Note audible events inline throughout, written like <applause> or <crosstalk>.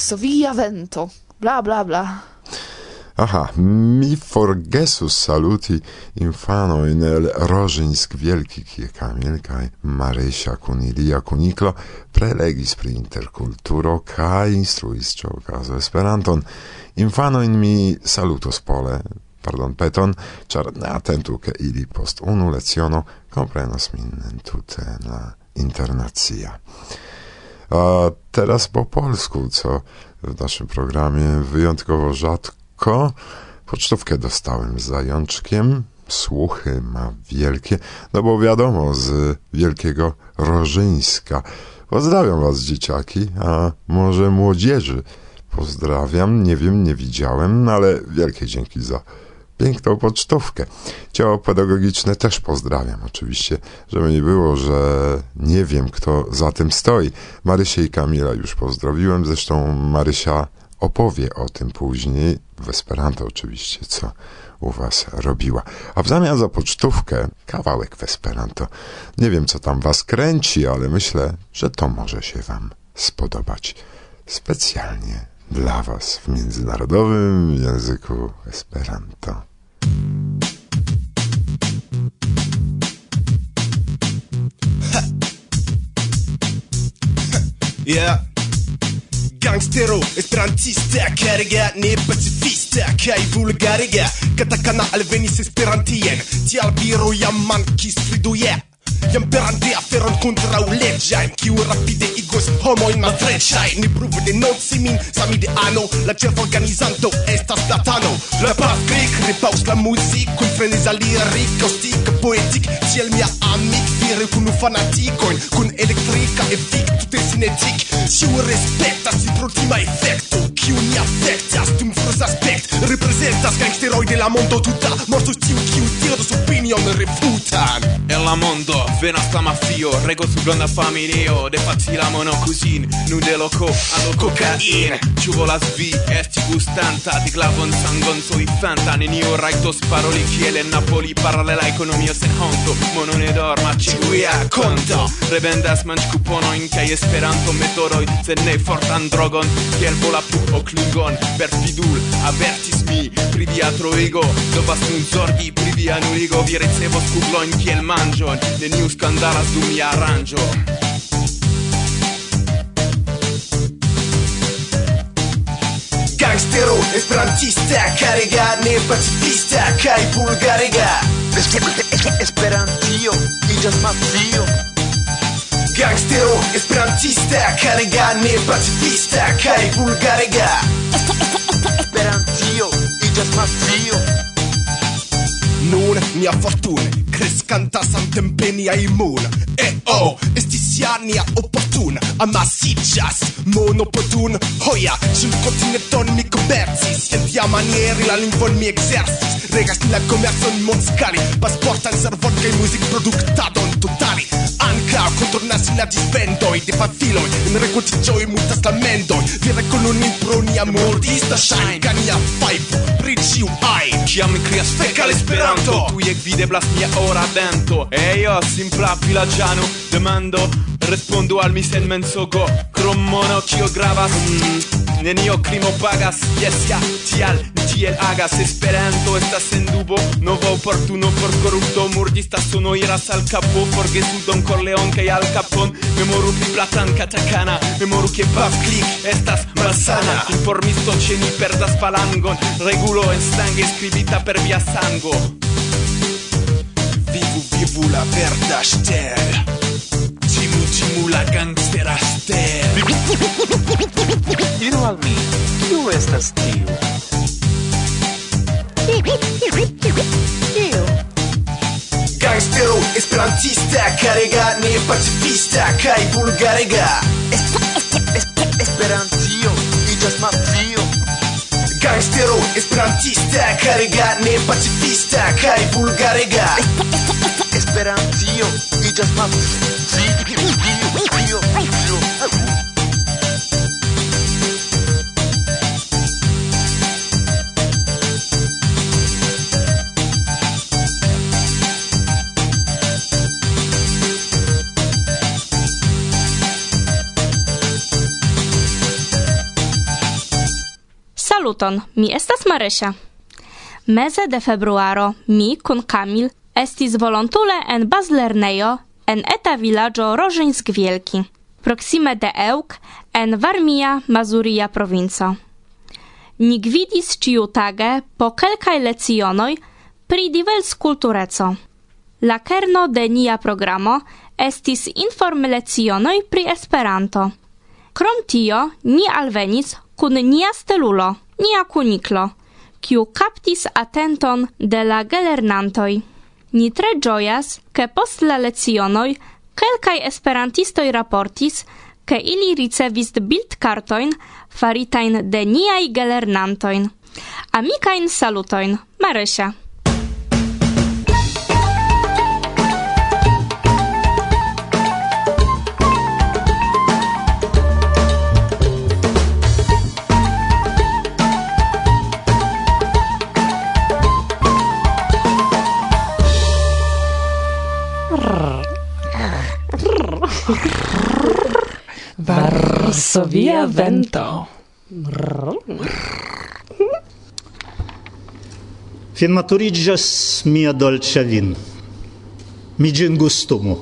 varsovia vento bla bla bla Aha, mi forgesus saluti infano in el Rożynsk Wielki, kie Kamil kaj Marysia kun ilia kuniklo prelegis pri interkulturo kaj instruis ĉe okazo Esperanton. Infano in mi salutos pole, pardon peton, ĉar ne atentu ke ili post unu leciono komprenos min tute la internacia. A teraz po polsku, co w naszym programie wyjątkowo rzadko Ko pocztówkę dostałem z zajączkiem, słuchy ma wielkie, no bo wiadomo, z wielkiego Rożyńska. Pozdrawiam was, dzieciaki, a może młodzieży. Pozdrawiam, nie wiem, nie widziałem, ale wielkie dzięki za piękną pocztówkę. Ciało pedagogiczne też pozdrawiam, oczywiście, żeby nie było, że nie wiem, kto za tym stoi. Marysię i Kamila już pozdrowiłem, zresztą Marysia opowie o tym później, w Esperanto oczywiście, co u was robiła. A w zamian za pocztówkę kawałek w Esperanto. Nie wiem, co tam was kręci, ale myślę, że to może się wam spodobać. Specjalnie dla was w międzynarodowym języku Esperanto. Yeah. Gangstero, esperantista, cariga, ne pacifista, kai vulgariga, katakana alvenis esperantien, ti albiro jam mankis friduje. Jam perante aferon kontraŭ leĝajn Kiu rapide igos homojn malfreŝajn Ni pruvu denonci min, sami de ano La chef organizanto estas platano. La pafkrik, repaus la muzik Kun freneza lirik, kaustik, poetic Ciel mia amic, Diri kun fanatikojn kun elektrika efiko tute cinetik Ciu respektas si protima efekto kiu ni afektas dum aspect. Representas gangsteroi de la mondo tuta. Mortos ciu kiu su opinion refutan En la mondo venas la mafio. Rego su granda familio De facila mono cusin Nun de loco allo cocain. Ciu volas vi esti gustanta Di glavon sangon soifanta Nenio raitos paroli kiel en Napoli Paralela economio sen honto. Mono ne dorma mia conto. Revendas manĝ kuponojn kai Esperanto metoroj Sed ne fortan drogon Kiel vola pupo klingon Perfidul avertis mi Pri via troigo Dovas nun zorgi pri via nuligo Vi ricevos kuglojn kiel manĝon Neniu skandalas dum mia arrangio. Gangstero, esperantista, karega, ne pacifista kai vulgariga. Esperantio iĝas mafio Gangstero, esperantista, karega, ne pacifista kaj vulgarega. Esperantio iĝas mafio Nun mia fortune Crescanta samtempe niaj imuna. E-oh, estis Oceania opportun Amasiĝas monopotun potun Hoja, ĝin kontinenton mi komercis En tia manieri la lingvon mi ekzercis Regas la komercon mondskale Pasportan servon kaj muzikproduktadon totali Ankaŭ kontrolas la dispendoj de pafiloj En renkontiĝoj multas lamendoj Vere kolonin pro nia mordista ŝajn Kania fajbo pri ĉiu ajn Kiam mi krias fekal Esperanto Tujek videblas mia ora dento Ejo, simpla vilaĝano demando respondo al mi sen mensogo. Krom mono kio gravas. Mm, Nenio krimo pagas. Jes ja, tial ni tiel agas. Esperanto estas sen dubo. Nova oportuno por korupto Murdista. Sono iras al capo. Forgesu Don Corleon kaj Al Capon Memoru pri platan katakana. Memoru ke paf klik estas malsana. Informisto ĉe ni perdas falangon Regulo en stange skribita per via sango. Vivu vivu la verda ŝtelo mula gangsteraster <laughs> Diru al mi, kiu estas tiu? Kiu? Gangstero, esperantista, karega, ne pacifista, kai vulgarega. Esperantio, iĝas mafio. Gangstero, esperantista, karega, ne pacifista, kai bulgarega Esperantio, iĝas mafio. Saluton, mi estas Marysia. Meze de februaro mi kun Kamil estis volontule en bazlernejo en eta vilaĝo Rożyńsk Wielki, proksime de Ełk en Varmia Mazuria provinco. Ni gvidis ciutage po kelkaj lecionoj pri diverscultureco. La kerno de nia programo estis inform lecionoj pri Esperanto. Krom tio, ni alvenis kun nia stelulo, nia kuniklo, kiu kaptis atenton de la gelernantoj. Ni tre gioias, che post la lezionoi quelcae esperantistoi raportis, che ili ricevis bildkartojn faritajn de niaj gelernantojn. Amikain salutojn, Marysia. Varsovia vento. Fin maturigas mia dolcia vin. Mi gin gustumu.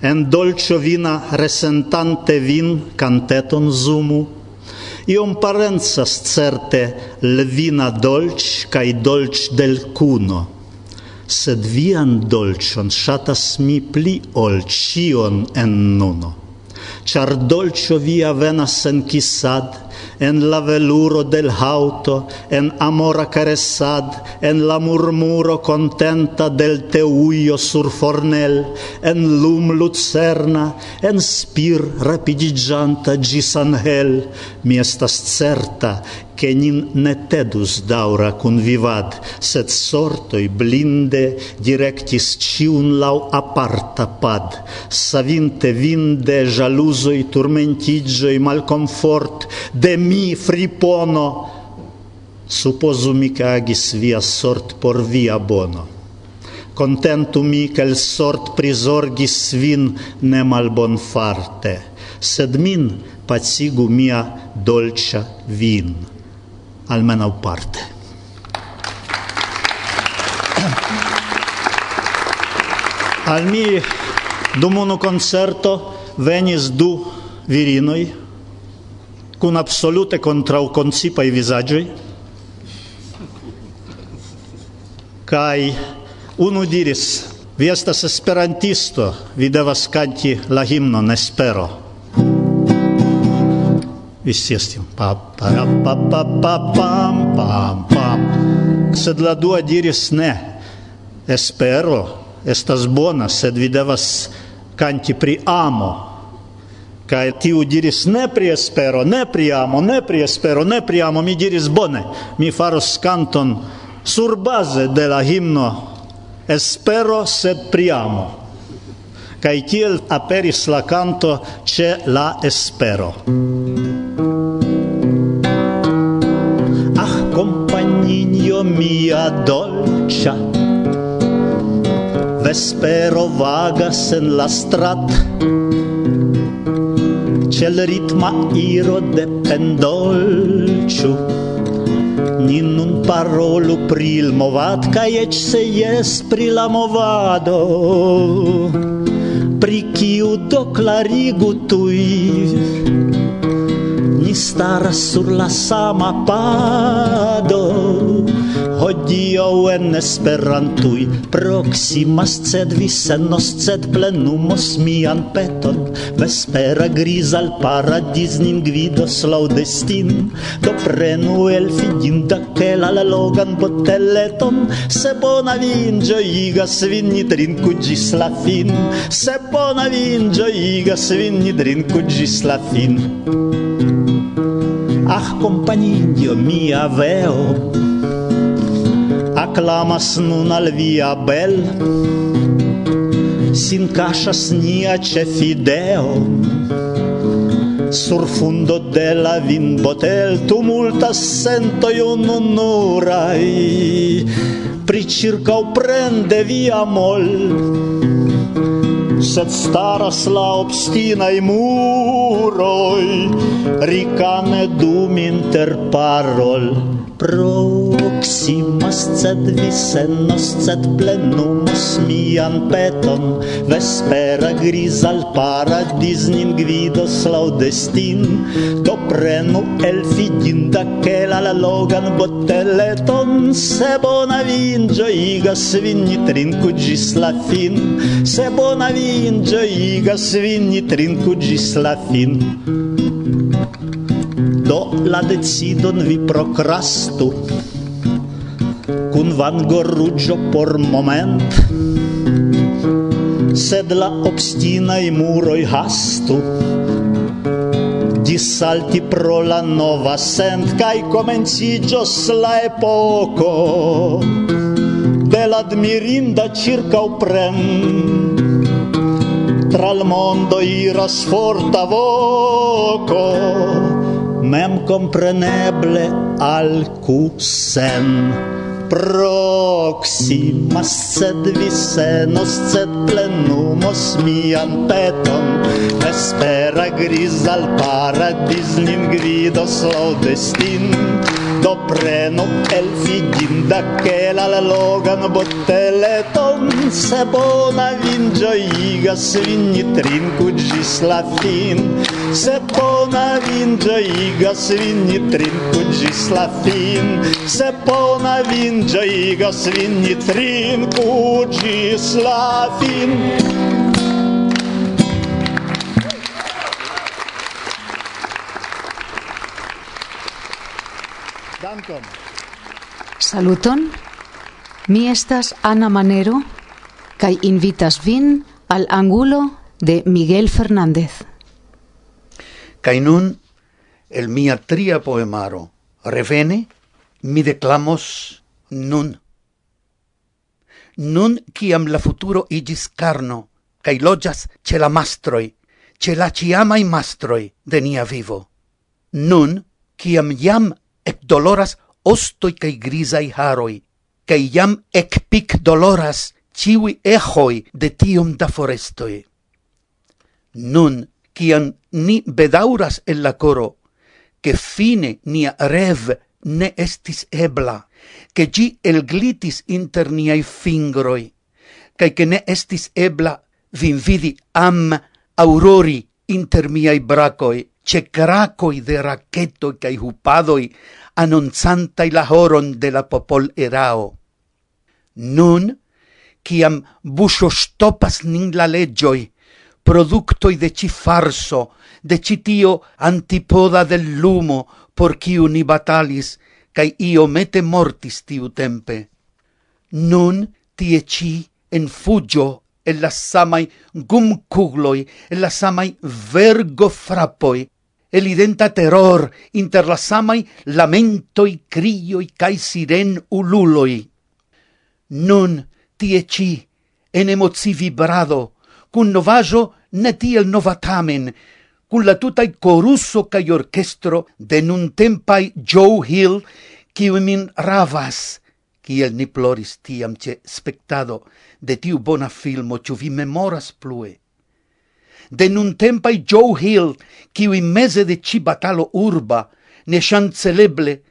En dolce vina resentante vin canteton zumu. Iom parenzas certe levina dolc cae dolc del cuno sed vian dolcion shatas mi pli ol cion en nuno char dolcio via venas en chissad, en la veluro del hauto, en amora caressad, en la murmuro contenta del teuio sur fornel, en lum lucerna, en spir rapidigianta gis angel, mi estas certa, che nin ne tedus daura convivad, sed sortoi blinde directis ciun lau aparta pad, savinte vinde jalusoi turmentigioi malconfort, de mi fripono, supposumi che agis via sort por via bono. Contentumi che il sort prisorgis vin ne malbon farte, sed min pacigu mia dolcia vin almeno parte. Al mi dum unu concerto venis du virinoi kun absolute kontraŭkoncipaj visagioi kai unu diris vi estas esperantisto vi devas kanti la himnon Espero scias tion. Pa, pa, pa, pa, pa, pam, pam, pam. Sed la dua diris ne. Espero estas bona, sed vi devas kanti pri amo. kai tiu diris ne pri espero, ne pri amo, ne pri espero, ne pri amo. Mi diris bone, mi faros kanton surbaze de la himno Espero sed pri amo. Kaj tiel aperis la canto ce la espero. Virginio mia dolcia Vespero vagas en la strat. Cel ritma iro de pendolciu Ni nun parolu pri il movat Kaj ec se jes pri la movado. Pri kiu do clarigu tui staras sur la sama pado Hodiaŭ en Esperantui Proximas ced visenos ced plenumos mian peton. Vespera gris al paradis nin gvidos lau destin. Do prenu el fidinda kela la logan boteleton. Se bona vin gioigas vin, ni drinku gis la fin. Se bona vin gioigas vin, ni drinku gis la fin. Ach, compagninio mia veo, acclamas nun al via bel, sin cascias nia cefideo, sur fundo de la vin botel tumultas sentoi ununurai, pri circa prende via mol, sed staras la obstinaj muroi, ricane dum interparol. Proximas, sed visenos, sed plenumas mian peton, vespera gris al paradis nin gvidos laudestin, do prenu el fidinda kela la logan boteleton, se bona vin gioigas vin, ni trinku gis la fin, se bona vin inĝojigas vin, ni trinku ĝis la fin. Do la decidon vi prokrastu, kun vangoruĝo por moment, sed la obstinaj muroj hastu, dissalti pro la nova sent, kaj komenciĝos la epoko de circa o circauprem tra il mondo iras forta voco mem compreneble al cusen proximas sed visenos sed plenumos mian peton. Espera gris al paradis nin gridos destin do preno el fidinda che la logan boteleton se bona vin gioigas vin ni trinku gis la fin. Se bona vin gioigas vin ni trinku gis la fin. Se bona vin gioigas vin ni trinku gis la fin. Saluton. Mi estas Ana Manero kaj invitas vin al angulo de Miguel Fernández. Kaj nun el mia tria poemaro revene mi declamos nun. Nun kiam la futuro igis carno kaj loĝas ĉe la mastroj, ĉe la ĉiamaj mastroj de nia vivo. Nun kiam jam ec doloras ostoi cae grisai haroi, cae iam ec pic doloras ciui ejoi de tiom da forestoi. Nun, cian ni bedauras el la coro, che fine nia rev ne estis ebla, che gi el glitis inter niai fingroi, cae che ne estis ebla vinvidi am aurori inter miai bracoi, cecracoi de raquetoi cae hupadoi annonzantai la horon de la popol erao. Nun, ciam buscio stopas nin la legioi, productoi de ci farso, de citio antipoda del lumo, por ciu ni batalis, cae iomete mortis tiu tempe. Nun, tie ci, en fugio, el la samai gumcugloi, el la samai vergo frappoi, elidenta terror inter la samai lamentoi, crioi cae siren ululoi. Nun tie ci, en emozi vibrado, cun novajo ne tiel novatamen, cun la tutai corusso cae orchestro de nun tempai Joe Hill, kiu min ravas, kiel ni ploris tiam ce spectado de tiu bona filmo, ciu vi memoras plue de nuntempai Joe Hill, kiwi mese de ci batalo urba, ne chanceleble,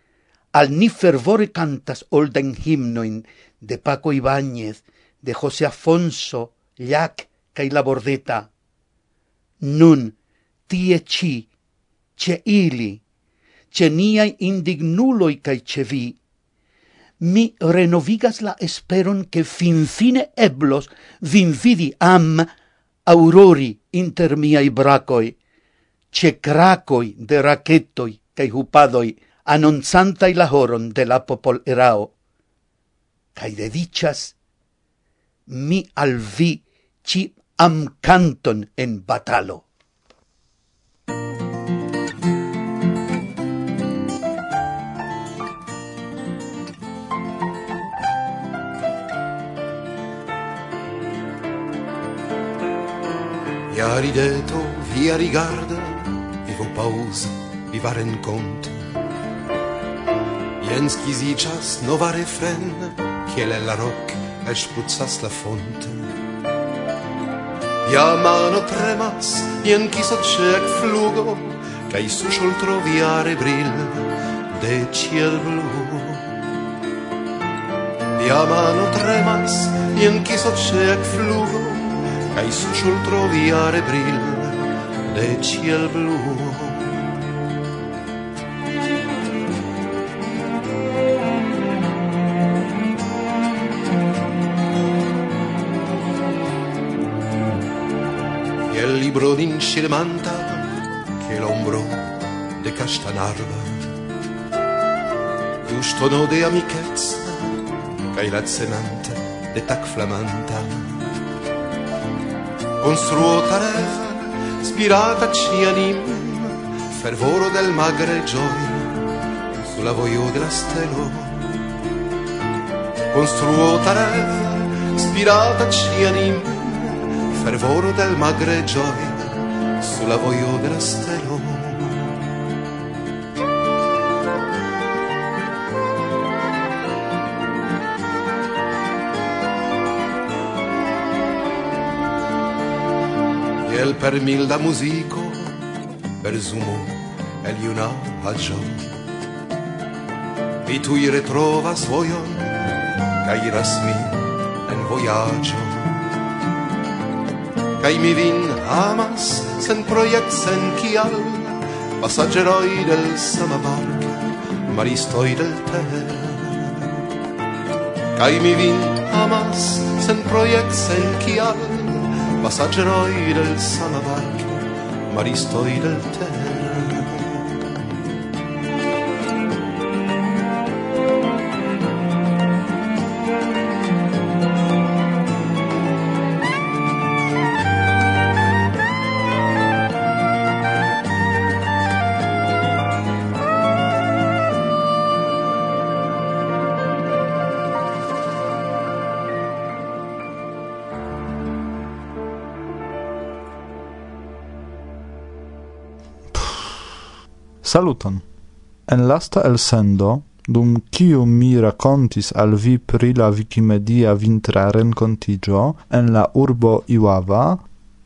al ni fervore cantas olden himnoin de Paco Ibáñez, de José Afonso, Llac, cae la bordeta. Nun, tie ci, ce ili, ce niai indignuloi cae ce vi, mi renovigas la esperon che fin fine eblos vin vidi am aurori inter miai bracoi, ce cracoi de raquetoi cae hupadoi, annonzantai la horon de la popol erao. Cae dedicas, mi al vi ci am canton en batalo. car il est au via rigarde et vos pauses vivaren compte. Jens qui nova refren, kiel el la roc el spruzzas la fonte. Ja mano tremas, jen kiso cec flugo, cae su scioltro viare rebril de ciel blu. Ja mano tremas, jen kiso cec flugo, kaj trovi čultrovia rebril lečiel blúd. libro d'incirmanta che l'ombro de Castanarva gustono de amichezza che la zemanta de tac flamanta Construotare, spirataci anim, fervoro del magre gioia, sulla voio della stelo. Construotare, spirataci anim, fervoro del magre gioia, sulla voio della stelo. el per milda muziko Berzumo el juna aĝo Mi i retrova vojon ca iras mi en voyaggio. Kaj mi vin amas sen projekt, sen kial Pasageroj del sama bark maristoi del ter Kaj mi vin amas sen projekt, sen kial passaggeroi del Sanabacco, maristoi del Tenere. Saluton! En lasta elsendo, dum kiu mi racontis al vi pri la Wikimedia vintra rencontigio en la urbo Iława,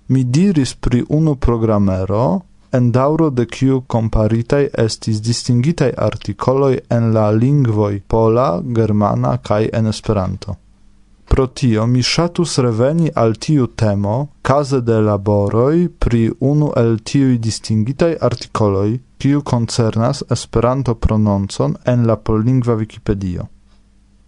mi diris pri unu programero, en dauro de kiu comparitai estis distingitai articoloi en la lingvoi pola, germana kai en esperanto pro tio mi shatus reveni al tiu temo case de laboroi, pri unu el tiui distingitai articoloi, kiu concernas Esperanto-prononcon en la pollingva Wikipedio.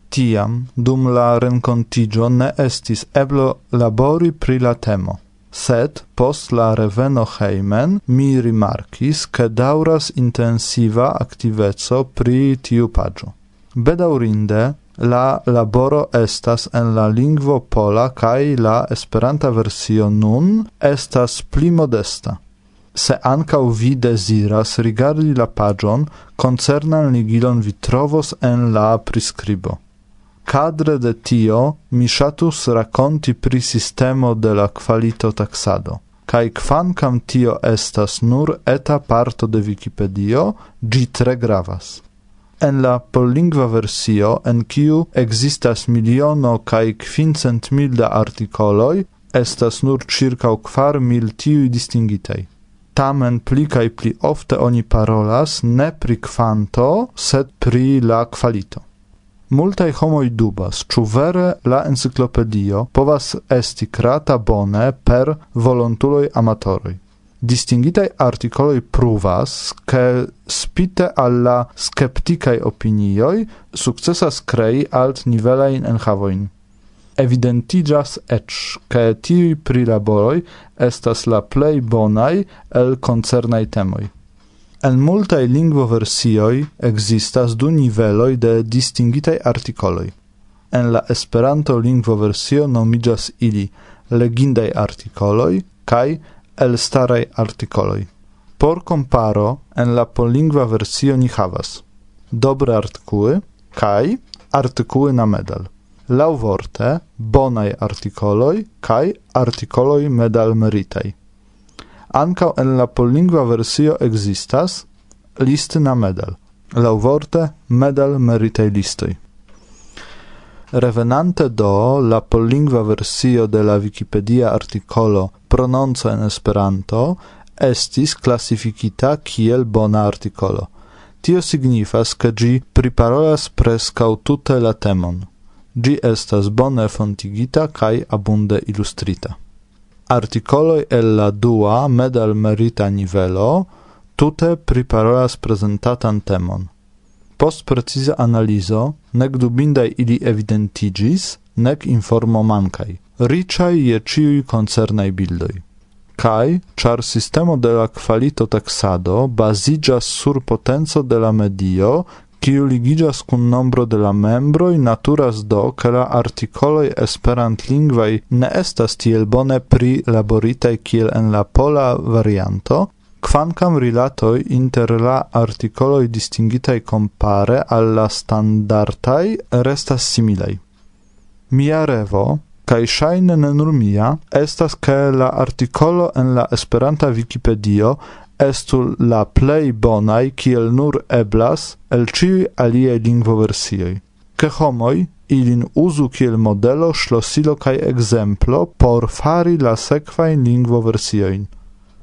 Tiam, dum la rencontigio ne estis eblo labori pri la temo. Sed post la reveno heimen, mi rimarkis, che dauras intensiva activezzo pri tiu pagio. Bedaurinde, La laboro estas en la lingvo pola kaj la esperanta versio nun estas pli modesta. Se ankaŭ vi deziras rigardi la paĝon, koncernan ligilon vi trovos en la priskribo. Kadre de tio mi ŝatus rakonti pri sistemo de la kvalito taksado. Kaj kvankam tio estas nur eta parto de Wikipedio, ĝi tre gravas en la pollingva versio, en kiu existas miliono kaj kvincent mil da artikoloj, estas nur circa kvar mil tiuj distingitaj. Tamen pli kaj pli ofte oni parolas ne pri kvanto, sed pri la kvalito. Multaj homoj dubas, ĉu vere la enciklopedio povas esti krata bone per volontuloj amatoroj distingitai articoloi pruvas che spite alla skepticae opinioi successas crei alt nivelain enhavoin. Evidentigas ec che tiui prilaboroi estas la plei bonai el concernai temoi. En multae lingvoversioi existas du niveloi de distingitai articoloi. En la Esperanto lingvoversio nomigas ili legindai articoloi, kai el starai articoloi. Por comparo en la polingva versio ni havas dobre artykuły kai artykuły na medal. Lauvorte bonaj artikoloj kai artikoloj medal meritei. Anka en la polingva versio existas list na medal. Lauvorte medal meritei listoi. Revenante do la pollingva versio de la Wikipedia articolo prononco en Esperanto estis classificita kiel bona articolo. Tio signifas ke gi priparolas preskaŭ tute la temon. Gi estas bone fontigita kaj abunde ilustrita. Articoloi el la dua medal merita nivelo tute priparolas prezentatan temon. Post precisa analizo, nec dubindai ili evidentigis, nec informo mancai, ricai je ciui concernai bildoi. Kai, char sistemo de la qualito taxado basigas sur potenco de la medio, kiu ligigas kun nombro de la membroi, naturas do, ke la artikoloj esperantlingvaj ne estas tiel bone pri prilaboritaj kiel en la pola varianto, Quancam rilatoi inter la articoloi distingitai compare alla standartai restas similai. Mia revo, cae shaine ne nur mia, estas che la articolo en la Esperanta Wikipedio estu la plei bonai kiel nur eblas el ciui lingvo versioi Che homoi, ilin uzu kiel modelo, slosilo kai exemplo por fari la sequain lingvoversioin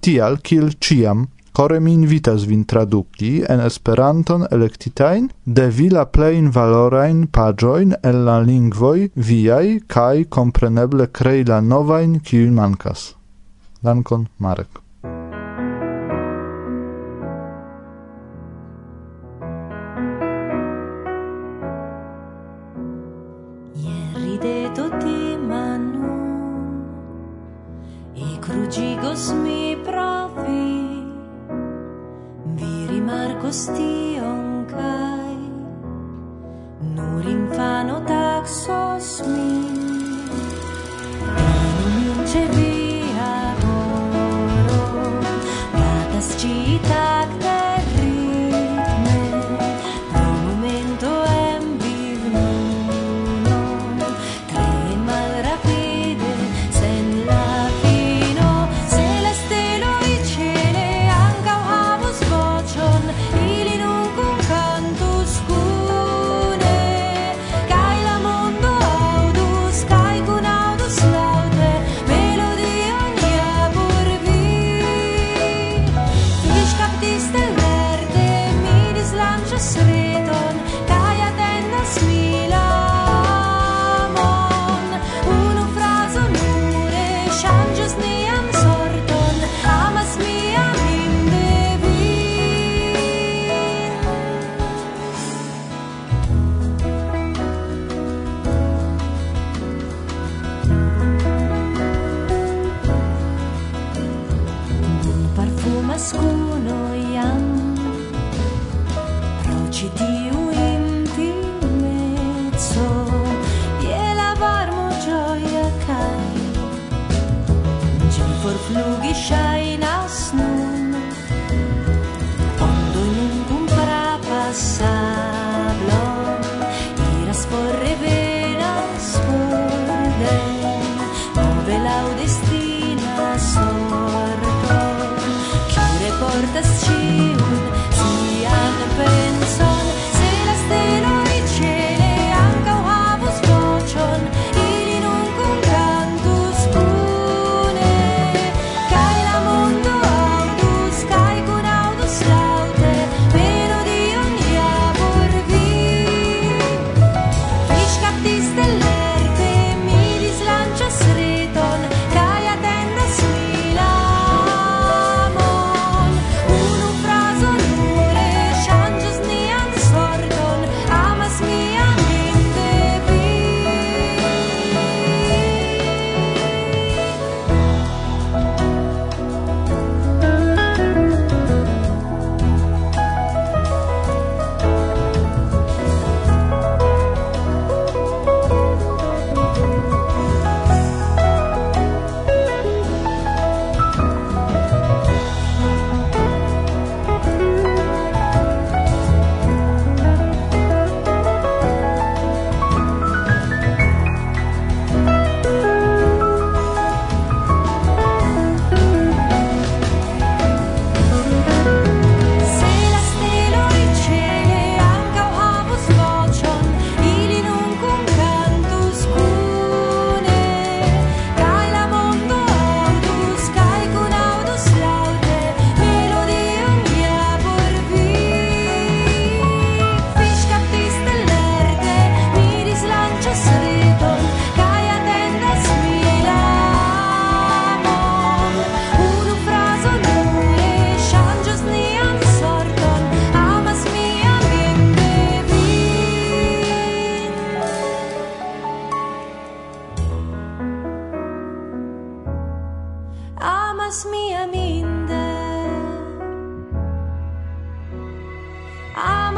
tial kiel ciam core mi invitas vin traduki en Esperanton electitain de vi la plein valorain pagioin el la lingvoi viai kai compreneble crei la novain kiun mancas. Dankon Marek. Je rideto ti vos mi provi vi rimarco stion kai nur infano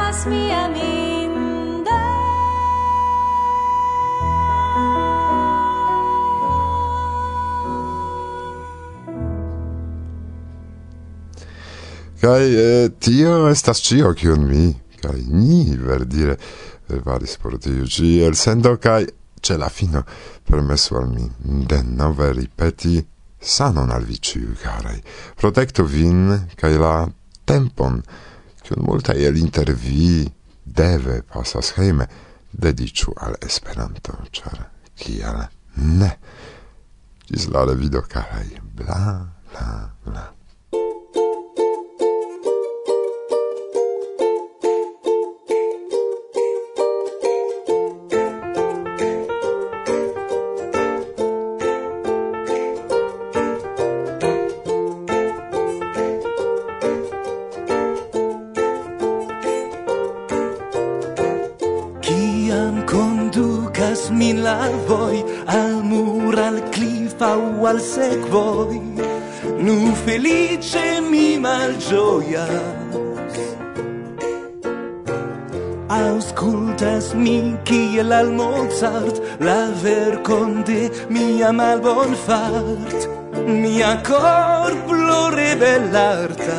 Kaj eh, tio estas ĉio kiun mi kai ni verdire eh, faris por tiu ĉi elsendo kaj ĉe la fino permesu al mi denove ripeti sanon al vi ĉiuj karaj protektu vin kai la tempon kiun multaj el inter vi deve pasas hejme, dediĉu al Esperanto, ĉar kial ne? Ĝis la revido, karaj, bla, bla, bla. conducas min larvoi al mur, al cliff au al secvoi nu felice mi mal gioia Auscultas mi kiel al Mozart la vercon de mia mal bon fart mia cor plore bellarta.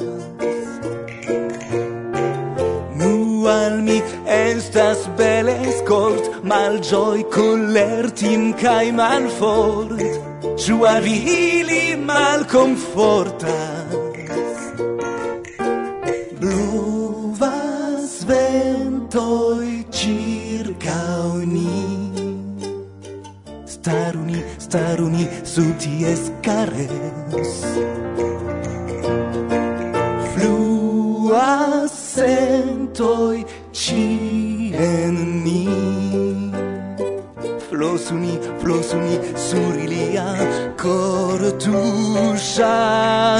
malgioi collertim cae malfort, sua vili blu Bluvas ventoi circa uni, staruni, staruni sub ties cares. Fluas sentoi circa flosuni, flosuni, sur ilia cor tuscia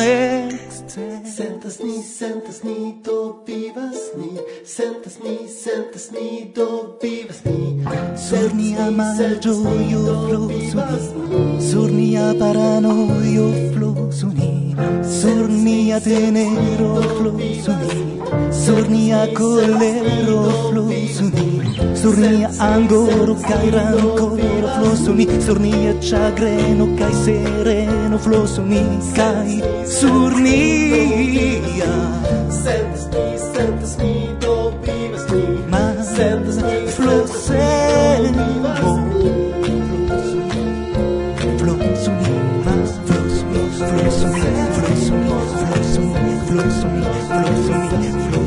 exte. Sentas ni, sentas ni, do vivas ni, sentas ni, sentas ni, do vivas ni. Sur nia malgioio flosuni, sur nia paranoio flosuni, sur nia tenero flosuni. Sur nia kolero flusuni Sur nia angoro kaj rankoro flusuni Sur nia ĉagreno kaj sereno flusuni Kaj sur nia Sentas mi, sentas mi, do vivas mi Ma sentas mi, sentas mi, do vivas mi Flow to me, flow to me, flow to me, flow to me, flow to me, flow to me.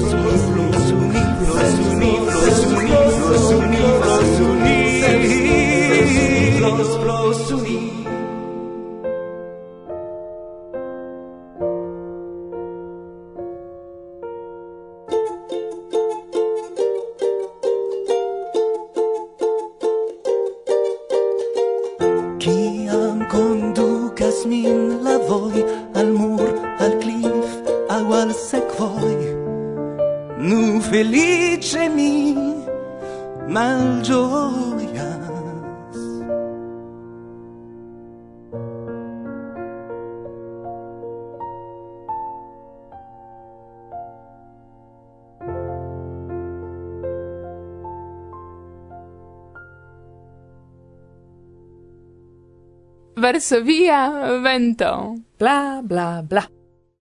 varsovia vento. Bla, bla, bla.